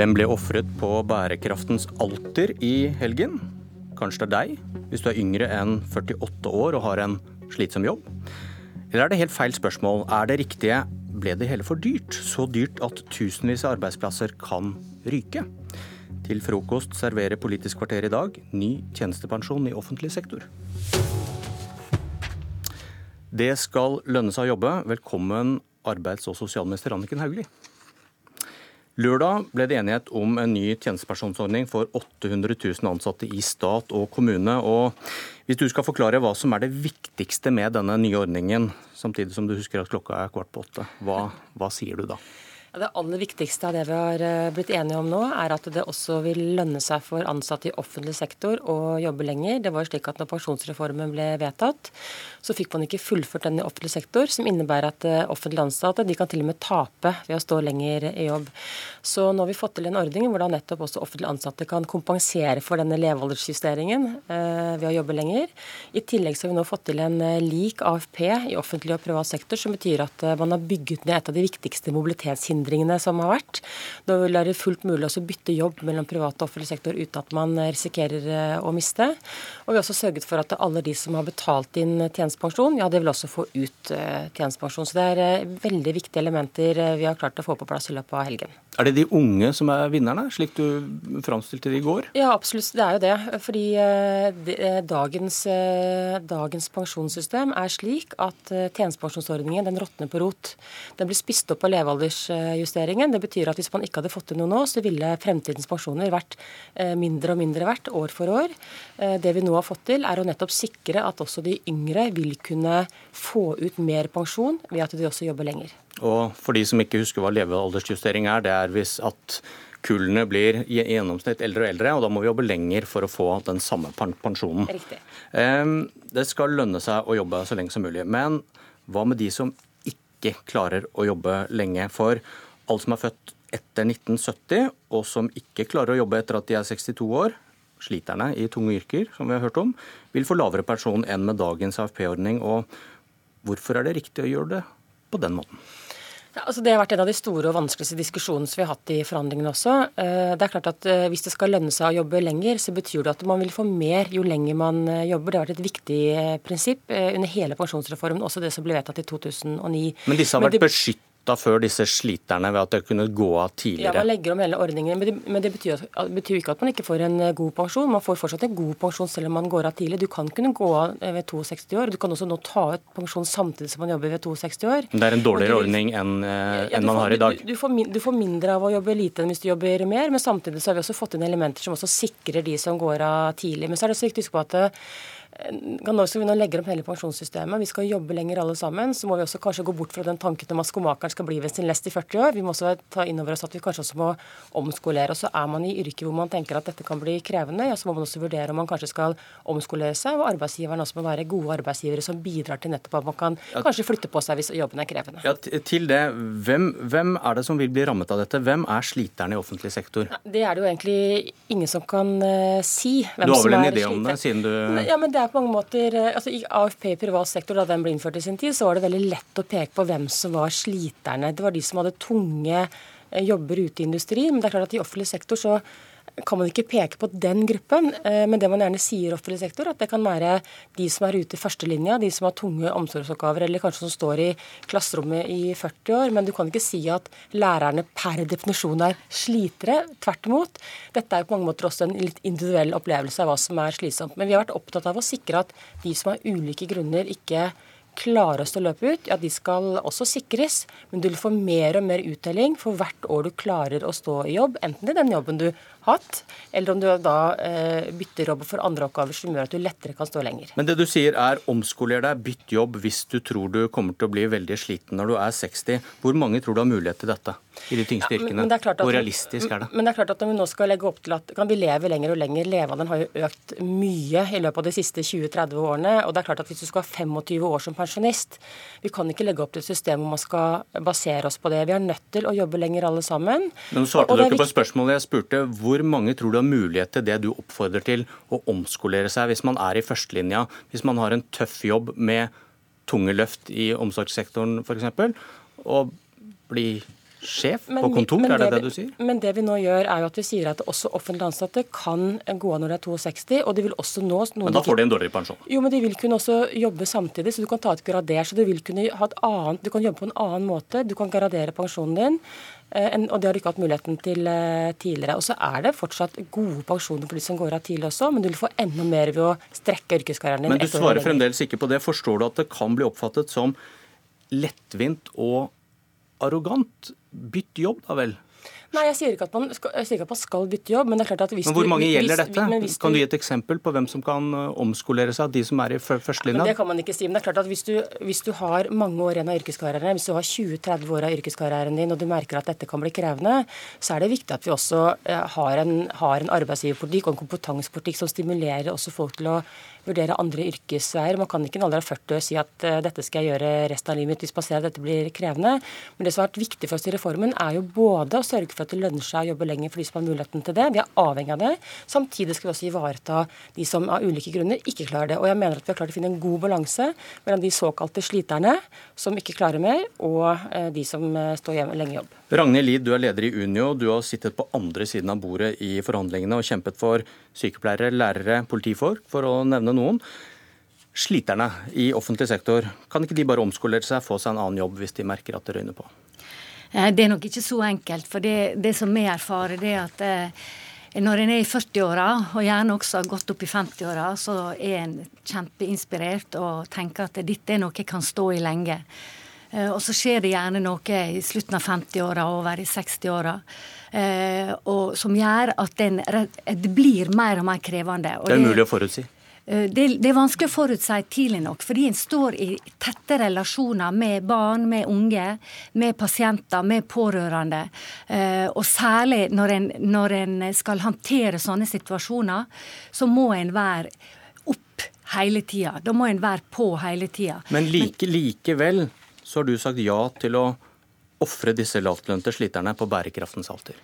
Hvem ble ofret på bærekraftens alter i helgen? Kanskje det er deg, hvis du er yngre enn 48 år og har en slitsom jobb? Eller er det helt feil spørsmål? Er det riktige ble det hele for dyrt? Så dyrt at tusenvis av arbeidsplasser kan ryke? Til frokost serverer Politisk kvarter i dag ny tjenestepensjon i offentlig sektor. Det skal lønne seg å jobbe. Velkommen arbeids- og sosialminister Anniken Hauglie. Lørdag ble det enighet om en ny tjenestepensjonsordning for 800 000 ansatte i stat og kommune. Og hvis du skal forklare hva som er det viktigste med denne nye ordningen, samtidig som du husker at klokka er kvart på åtte, hva, hva sier du da? Det aller viktigste av det vi har eh, blitt enige om nå, er at det også vil lønne seg for ansatte i offentlig sektor å jobbe lenger. Det var jo slik at når pensjonsreformen ble vedtatt, så fikk man ikke fullført den i offentlig sektor, som innebærer at eh, offentlig ansatte de kan til og med tape ved å stå lenger i jobb. Så nå har vi fått til en ordning hvor da nettopp også offentlig ansatte kan kompensere for denne levealdersjusteringen eh, ved å jobbe lenger. I tillegg så har vi nå fått til en lik AFP i offentlig og privat sektor, som betyr at man har bygget ned et av de viktigste mobilitetshindrene hindringene som har vært. Da vil det være fullt mulig å bytte jobb mellom privat og offentlig sektor uten at man risikerer eh, å miste. Og vi har også sørget for at alle de som har betalt inn tjenestepensjon, ja, det vil også få ut eh, tjenestepensjon. Så det er eh, veldig viktige elementer vi har klart å få på plass i løpet av helgen. Er det de unge som er vinnerne, slik du framstilte det i går? Ja, absolutt. Det er jo det. Fordi dagens, dagens pensjonssystem er slik at tjenestepensjonsordningen den råtner på rot. Den blir spist opp av levealders justeringen. Det betyr at hvis man ikke hadde fått til noe nå, så ville fremtidens pensjoner vært eh, mindre og mindre verdt år for år. Eh, det vi nå har fått til, er å nettopp sikre at også de yngre vil kunne få ut mer pensjon ved at de også jobber lenger. Og for de som ikke husker hva levealdersjustering er, det er hvis at kullene blir i gjennomsnitt eldre og eldre, og da må vi jobbe lenger for å få den samme pensjonen. Riktig. Det skal lønne seg å jobbe så lenge som mulig. Men hva med de som ikke klarer å jobbe lenge. For alle som er født etter 1970, og som ikke klarer å jobbe etter at de er 62 år, sliterne i tunge yrker, som vi har hørt om, vil få lavere pensjon enn med dagens AFP-ordning. Og hvorfor er det riktig å gjøre det på den måten? Ja, altså det har vært en av de store og vanskeligste diskusjonene som vi har hatt i forhandlingene også. Eh, det er klart at eh, Hvis det skal lønne seg å jobbe lenger, så betyr det at man vil få mer jo lenger man eh, jobber. Det har vært et viktig prinsipp under hele pensjonsreformen, også det som ble vedtatt i 2009. Men disse har vært beskyttet da før disse sliterne ved at det kunne gå av tidligere? Ja, Man legger om hele ordningen, men det, men det betyr, betyr, ikke at man ikke får en eh, god pensjon. Man får fortsatt en god pensjon selv om man går av tidlig. Du kan kunne gå av eh, ved 62 år. Du kan også nå ta ut pensjon samtidig som man jobber ved 62 år. Det er en dårligere du, ordning enn, eh, ja, en man får, har i dag? Du, du, får, du, får, mindre av å jobbe lite enn hvis du jobber mer, men samtidig så har vi også fått inn elementer som også sikrer de som går av tidlig. Men så er det så viktig å huske på at nå skal vi nå legge om hele pensjonssystemet, vi skal jobbe lenger alle sammen, så må vi også kanskje gå bort fra den tanken om at skomakeren skal bli ved sin lest i 40 år. Vi må også ta inn over oss at vi kanskje også må omskolere. Og så er man i yrket hvor man tenker at dette kan bli krevende, ja, så må man også vurdere om man kanskje skal omskolere seg, og arbeidsgiveren også må være gode arbeidsgivere som bidrar til nettopp at man kan ja. kanskje flytte på seg hvis jobben er krevende. Ja, til det, hvem, hvem, er det som vil bli rammet av dette? Hvem er sliterne i offentlig sektor? det er det jo egentlig ingen som kan uh, si. Hvem du har vel en idé om det, siden du Ja, men det er på mange måter eh, altså I AFP i privat sektor, da den ble innført i sin tid, så var det veldig lett å peke på hvem som var sliterne. Det var de som hadde tunge eh, jobber ute i industri. Men det er klart at i offentlig sektor så kan man ikke peke på den gruppen, eh, men det man gjerne sier i offentlig sektor, at det kan være de som er ute i førstelinja, de som har tunge omsorgsoppgaver, eller kanskje som står i klasserommet i 40 år. Men du kan ikke si at lærerne per definisjon er slitere. Tvert imot. Dette er på mange måter også en litt individuell opplevelse av hva som er slitsomt. Men vi har vært opptatt av å sikre at de som av ulike grunner ikke klarer å stå løpet ut, ja, de skal også sikres. Men du vil få mer og mer uttelling for hvert år du klarer å stå i jobb. Enten i den jobben du hatt, eller om du da eh, bytter jobb for andre oppgaver som gjør at du lettere kan stå lenger. Men det du sier er omskoler deg, bytt jobb hvis du tror du kommer til å bli veldig sliten når du er 60. Hvor mange tror du har mulighet til dette i de tyngste ja, yrkene? Hvor realistisk er det? Men det er klart at når vi nå skal legge opp til at kan vi leve lenger og lenger, levealderen har jo økt mye i løpet av de siste 20-30 årene. og det er klart at Hvis du skal ha 25 år som pensjonist, vi kan ikke legge opp til et system hvor man skal basere oss på det. Vi er nødt til å jobbe lenger alle sammen. Men Nå svarte du ikke på spørsmålet jeg spurte. Hvor hvor mange tror du har mulighet til det du oppfordrer til, å omskolere seg hvis man er i førstelinja, hvis man har en tøff jobb med tunge løft i omsorgssektoren f.eks., og bli sjef men, på kontor, er det det, du sier? Men det vi nå gjør, er jo at vi sier at også offentlig ansatte kan gå av når de er 62, og de vil også nå Men da får de en dårligere pensjon? Jo, men de vil kunne også jobbe samtidig, så du kan ta et grader. Så du vil kunne ha et annet Du kan jobbe på en annen måte. Du kan gradere pensjonen din. Eh, og det har du ikke hatt muligheten til eh, tidligere. Og så er det fortsatt gode pensjoner for de som går av tidlig også, men du vil få enda mer ved å strekke yrkeskarrieren din. Men du svarer fremdeles ikke på det. Forstår du at det kan bli oppfattet som lettvint og arrogant? Bytt jobb, da vel? Nei, jeg sier, man skal, ikke at man skal bytte jobb, men det er klart at hvis men Hvor mange du, gjelder dette? Hvis, kan du gi et eksempel på hvem som kan uh, omskolere seg, de som er i førstelinja? Det kan man ikke si, men det er klart at hvis du, hvis du har mange år igjen av yrkeskarrieren, hvis du har 20-30 år av yrkeskarrieren din og du merker at dette kan bli krevende, så er det viktig at vi også uh, har en, har en arbeidsgiverpolitikk og en kompetansepolitikk som stimulerer også folk til å vurdere andre yrkesveier. Man kan ikke i en alder av 40 si at uh, dette skal jeg gjøre resten av livet mitt hvis man ser at dette blir krevende. Men det som har vært viktig for oss i reformen, er jo både å sørge for at det lønner seg å jobbe lenger for de som har muligheten til det. Vi er avhengig av det. Samtidig skal vi også ivareta de som av ulike grunner ikke klarer det. Og jeg mener at vi har klart å finne en god balanse mellom de såkalte sliterne som ikke klarer mer, og uh, de som uh, står hjemme lenge i jobb. Ragnhild Lid, du er leder i Unio. Du har sittet på andre siden av bordet i forhandlingene og kjempet for sykepleiere, lærere, politifolk, for å nevne noen. Sliterne i offentlig sektor, kan ikke de bare omskolere seg, få seg en annen jobb hvis de merker at det røyner på? Eh, det er nok ikke så enkelt. For det, det som vi erfarer, det er at eh, når en er i 40-åra, og gjerne også har gått opp i 50-åra, så er en kjempeinspirert og tenker at dette er noe jeg kan stå i lenge. Eh, og så skjer det gjerne noe i slutten av 50-åra og over i 60-åra. Eh, som gjør at den, det blir mer og mer krevende. Og det er umulig å forutsi? Eh, det, det, er vanskelig å forutsi tidlig nok, fordi en står i tette relasjoner med barn, med unge, med pasienter, med pårørende. Og særlig når en, når en skal håndtere sånne situasjoner, så må en være opp hele tida. Da må en være på hele tida. Men like, likevel så har du sagt ja til å ofre disse lavtlønte sliterne på bærekraftens alter.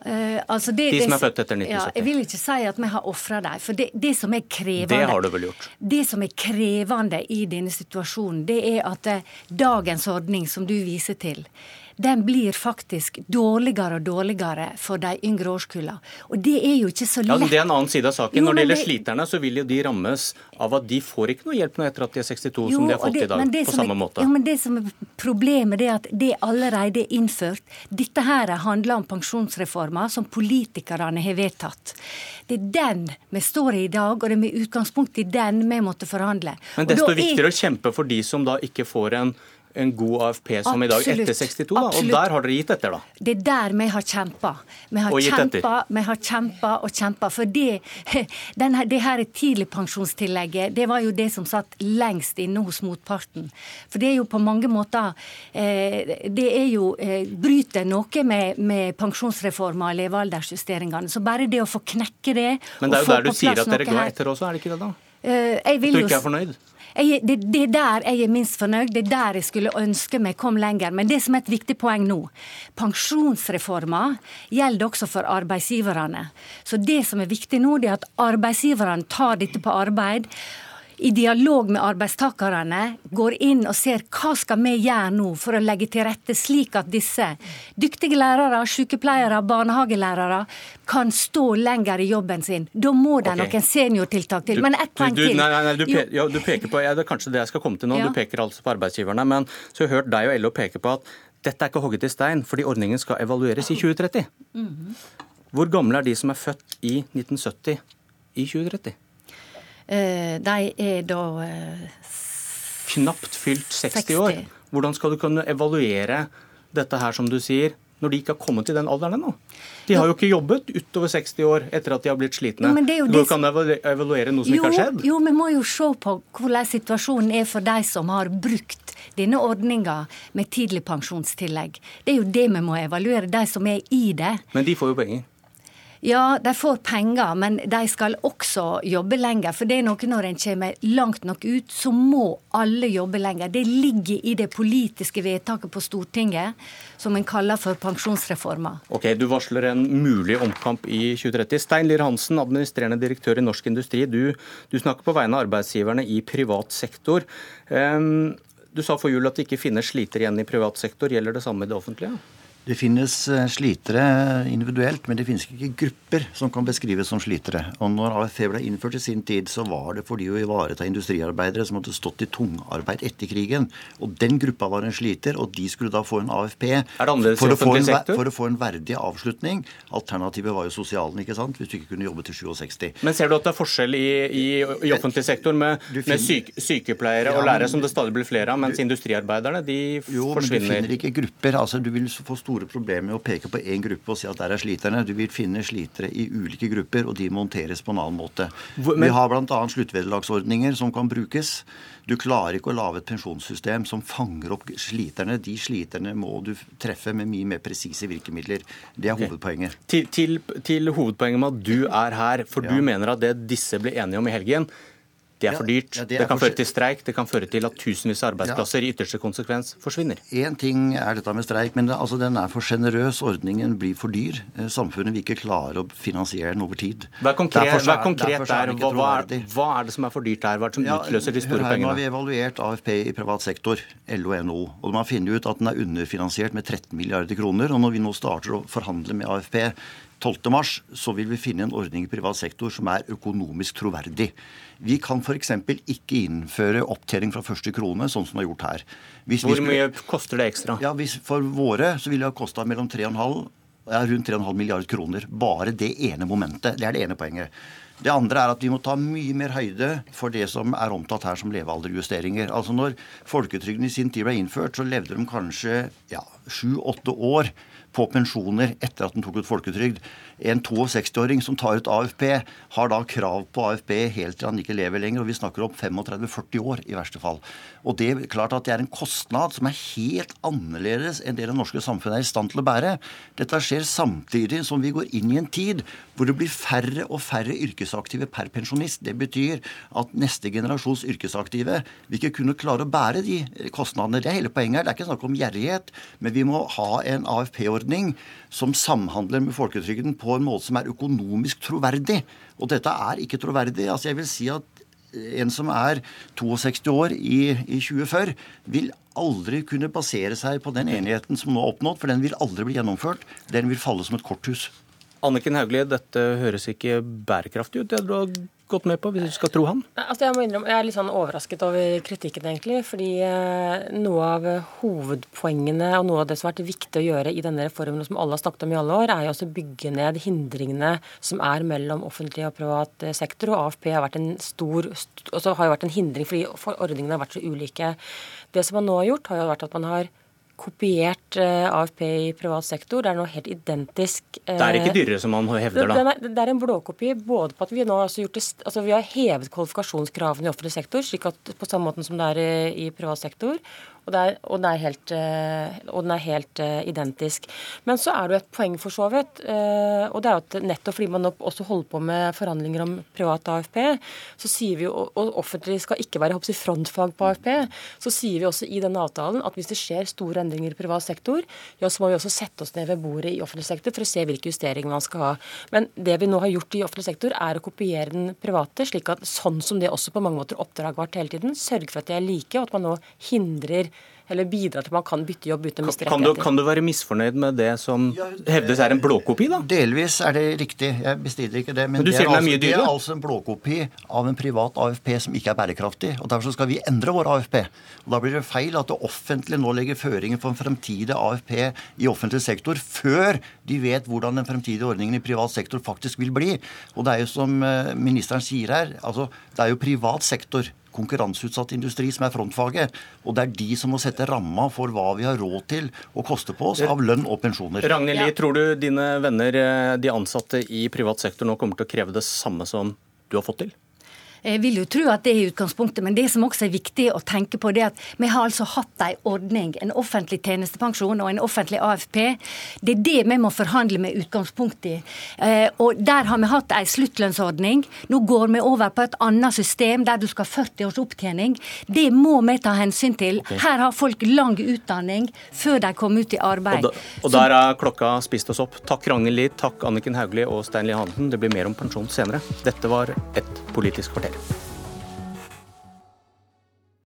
Uh, altså det, de som er født etter 1970. Ja, jeg vil ikke si at vi har ofra dem. For det, det, som er krevende Det har du vel gjort? Det som er krevende i denne situasjonen, det er at uh, dagens ordning som du viser til, den blir faktisk dårligere og dårligere for de yngre årskullene. Og det er jo ikke så lett. Ja, Det er en annen side av saken. Jo, Når det gjelder det... sliterne, så vil jo de rammes av at de får ikke noe hjelp nå etter at de er 62, jo, som de har fått det, i dag, på samme er, måte. Jo, men det som er problemet, er at det allerede er innført. Dette her handler om pensjonsreformer som politikerne har vedtatt. Det er den vi står i i dag, og det er med utgangspunkt i den vi måtte forhandle. Men desto viktigere er... å kjempe for de som da ikke får en en god AFP som Absolutt. i dag, etter 62. Da. Og der har dere gitt etter, da? Det er der vi har kjempa. Vi har kjempa, vi har kjempa og kjempa. For det, denne, det her tidligpensjonstillegget, det var jo det som satt lengst inne hos motparten. For det er jo på mange måter eh, Det er jo eh, bryter noe med, med pensjonsreforma og levealdersjusteringene. Så bare det å få knekke det Men det er jo der du sier at dere går etter også, er det ikke det da? Uh, jeg vil du ikke er fornøyd? Jeg, det, det, er der jeg er minst fornøyd, det er der jeg skulle ønske meg kom lenger. Men det som er et viktig poeng nå, pensjonsreforma gjelder også for arbeidsgiverne. Så det som er viktig nå, det er at arbeidsgiverne tar dette på arbeid i dialog med arbeidstakerne går inn og ser hva skal vi gjøre nå for å legge til rette slik at disse dyktige lærere, sykepleiere, barnehagelærere kan stå lenger i jobben sin. Da må det okay. noen seniortiltak til. Men ett poeng til. Nei, nei, nei, du, pe jo, du, peker på, ja, Det er kanskje det jeg skal komme til nå. Ja. Du peker altså på arbeidsgiverne. Men så har jeg hørt deg og LO peke på at dette er ikke hogget i stein, fordi ordningen skal evalueres i 2030. Mm -hmm. Hvor gamle er de som er født i 1970 i 2030? Eh, de er da eh, Knapt fylt 60, 60 år. Hvordan skal du kunne evaluere dette her, som du sier, når de ikke har kommet til den alderen ennå? De har jo ikke jobbet utover 60 år etter at de har blitt slitne. Jo, du kan evaluere noe som jo, ikke har skjedd? Jo, vi må jo se på hvordan situasjonen er for de som har brukt denne ordninga med tidlig pensjonstillegg. Det er jo det vi må evaluere, de som er i det. Men de får jo penger? Ja, de får penger, men de skal også jobbe lenger. For det er noe når en kommer langt nok ut, så må alle jobbe lenger. Det ligger i det politiske vedtaket på Stortinget som en kaller for pensjonsreformer. Ok, Du varsler en mulig omkamp i 2030. Stein Lier Hansen, administrerende direktør i Norsk Industri. Du, du snakker på vegne av arbeidsgiverne i privat sektor. Um, du sa for jul at det ikke finnes sliter igjen i privat sektor. Gjelder det samme i det offentlige? Det finnes eh, slitere individuelt, men det finnes ikke grupper som kan beskrives som slitere. Og når AFP ble innført i sin tid, så var det fordi å ivareta industriarbeidere som hadde stått i tungarbeid etter krigen. Og den gruppa var en sliter, og de skulle da få en AFP for å, en, for, å få en, verdig avslutning. Alternativet var jo sosialen, ikke sant, hvis du ikke kunne jobbe til 67. Men ser du at det er forskjell i, i, i offentlig sektor med, med syk, sykepleiere ja, og lærere, som det stadig blir flere av, mens du, industriarbeiderne de jo, forsvinner? Jo, men du finner ikke grupper. altså Du vil få store store problemet med å peke på én gruppe og si at der er sliterne. Du vil finne slitere i ulike grupper, og de monteres på en annen måte. Men... Vi har bl.a. sluttvederlagsordninger som kan brukes. Du klarer ikke å lage et pensjonssystem som fanger opp sliterne. De sliterne må du treffe med mye mer presise virkemidler. Det er hovedpoenget. Til, til, til, hovedpoenget med at du er her, for ja. du mener at det disse ble enige om i helgen, det er for dyrt. Ja, det, det, kan for... føre til streik. Det kan føre til at tusenvis av arbeidsplasser i ytterste konsekvens forsvinner. Én ting er dette med streik, men det, altså, den er for sjenerøs. Ordningen blir for dyr. Eh, samfunnet vil ikke klare å finansiere den over tid. Hva er konkret, derfor, hva er konkret der? Hva, hva, er, hva, er, det som er for dyrt der? Hva er det som ja, utløser de store pengene? Nå har vi evaluert AFP i privat sektor, LO og NHO. Og man finner ut at den er underfinansiert med 13 milliarder kroner. Og når vi nå starter å forhandle med AFP 12.3 så vil vi finne en ordning i privat sektor som er økonomisk troverdig. Vi kan f.eks. ikke innføre opptjening fra første krone, sånn som det er gjort her. Hvis Hvor skulle, mye koster det ekstra? Ja, hvis, For våre så ville det ha kosta mellom 3,5 ja, rundt 3,5 milliarder kroner. Bare det ene momentet. Det er det ene poenget. Det andre er at vi må ta mye mer høyde for det som er omtalt her som levealderjusteringer. Altså Når folketrygden i sin tid ble innført, så levde de kanskje sju-åtte ja, år på pensjoner etter at den tok ut folketrygd. En 62-åring som tar ut AFP, har da krav på AFP helt til han ikke lever lenger. og Vi snakker om 35-40 år i verste fall. Og Det er klart at det er en kostnad som er helt annerledes enn det det norske samfunnet er i stand til å bære. Dette skjer samtidig som vi går inn i en tid hvor det blir færre og færre yrkesaktive per pensjonist. Det betyr at neste generasjons yrkesaktive vil ikke kunne klare å bære de kostnadene. Det er hele poenget. Det er ikke snakk om gjerrighet, men vi må ha en AFP-ordning som samhandler med folketrygden på en måte som er økonomisk troverdig. Og dette er ikke troverdig. Altså jeg vil si at en som er 62 år i, i 2040, vil aldri kunne basere seg på den enigheten som nå er oppnådd, for den vil aldri bli gjennomført. Den vil falle som et korthus. Anniken Hauglie, dette høres ikke bærekraftig ut. Det du har gått med på, hvis du skal tro han? Altså, jeg må innrømme, jeg er litt sånn overrasket over kritikken, egentlig. Fordi eh, noe av hovedpoengene og noe av det som har vært viktig å gjøre i denne reformen, som alle har snakket om i alle år, er jo å bygge ned hindringene som er mellom offentlig og privat eh, sektor. Og AFP har vært en stor, st har jo vært en hindring fordi ordningene har vært så ulike. Det som man nå har gjort, har jo vært at man har kopiert eh, AFP i privat sektor. Det er noe helt identisk. Det er ikke dyrere, som man hevder, da? Det, er en blåkopi både på at vi nå har, gjort det, altså vi har hevet kvalifikasjonskravene i offentlig sektor, slik at på samme måte som det er i privat sektor, og, er, og, er helt, eh, og den er helt uh, identisk. Men så er det jo et poeng for så vidt. Uh, og det er jo at nettopp fordi man også holder på med forhandlinger om privat AFP, så sier vi jo, og offentlig skal ikke være hoppsi, frontfag på AFP, så sier vi også i denne avtalen at hvis det skjer store endringer i privat sektor, ja, så må vi også sette oss ned ved bordet i offentlig sektor for å se hvilke justeringer man skal ha. Men det vi nå har gjort i offentlig sektor, er å kopiere den private, slik at sånn som det også på mange måter oppdraget har vært hele tiden, sørge for at de er like, og at man nå hindrer eller bidra til at man kan bytte jobb uten å miste rettigheter. Kan, kan du, være misfornøyd med det som ja, hevdes er en blåkopi, da? Delvis er det riktig. Jeg bestrider ikke det. Men, men det, er altså, det, er altså, en blåkopi av en privat AFP som ikke er bærekraftig. og Derfor skal vi endre vår AFP. Og Da blir det feil at det offentlige nå legger føringer for en fremtidig AFP i offentlig sektor før de vet hvordan den fremtidige ordningen i privat sektor faktisk vil bli. Og det er jo som eh, ministeren sier her, altså det er jo privat sektor konkurranseutsatt industri som er frontfaget. Og det er de som må sette ramma for hva vi har råd til å koste på oss av lønn og pensjoner. Ragnhild Lie, tror du dine venner, eh, de ansatte i privat sektor, nå kommer til å kreve det samme som du har fått til? Jeg vil jo tro at det er utgangspunktet, men det som også er viktig å tenke på, det er at vi har altså hatt en ordning, en offentlig tjenestepensjon og en offentlig AFP. Det er det vi må forhandle med utgangspunkt i. Eh, og der har vi hatt en sluttlønnsordning. Nå går vi over på et annet system der du skal ha 40 års opptjening. Det må vi ta hensyn til. Her har folk lang utdanning før de kommer ut i arbeid. Og, da, og der er klokka spist oss opp. Takk Ragnhild Lie, takk Anniken Hauglie og Stein Lie Hansen. Det blir mer om pensjon senere. Dette var et Politisk kvarter. good.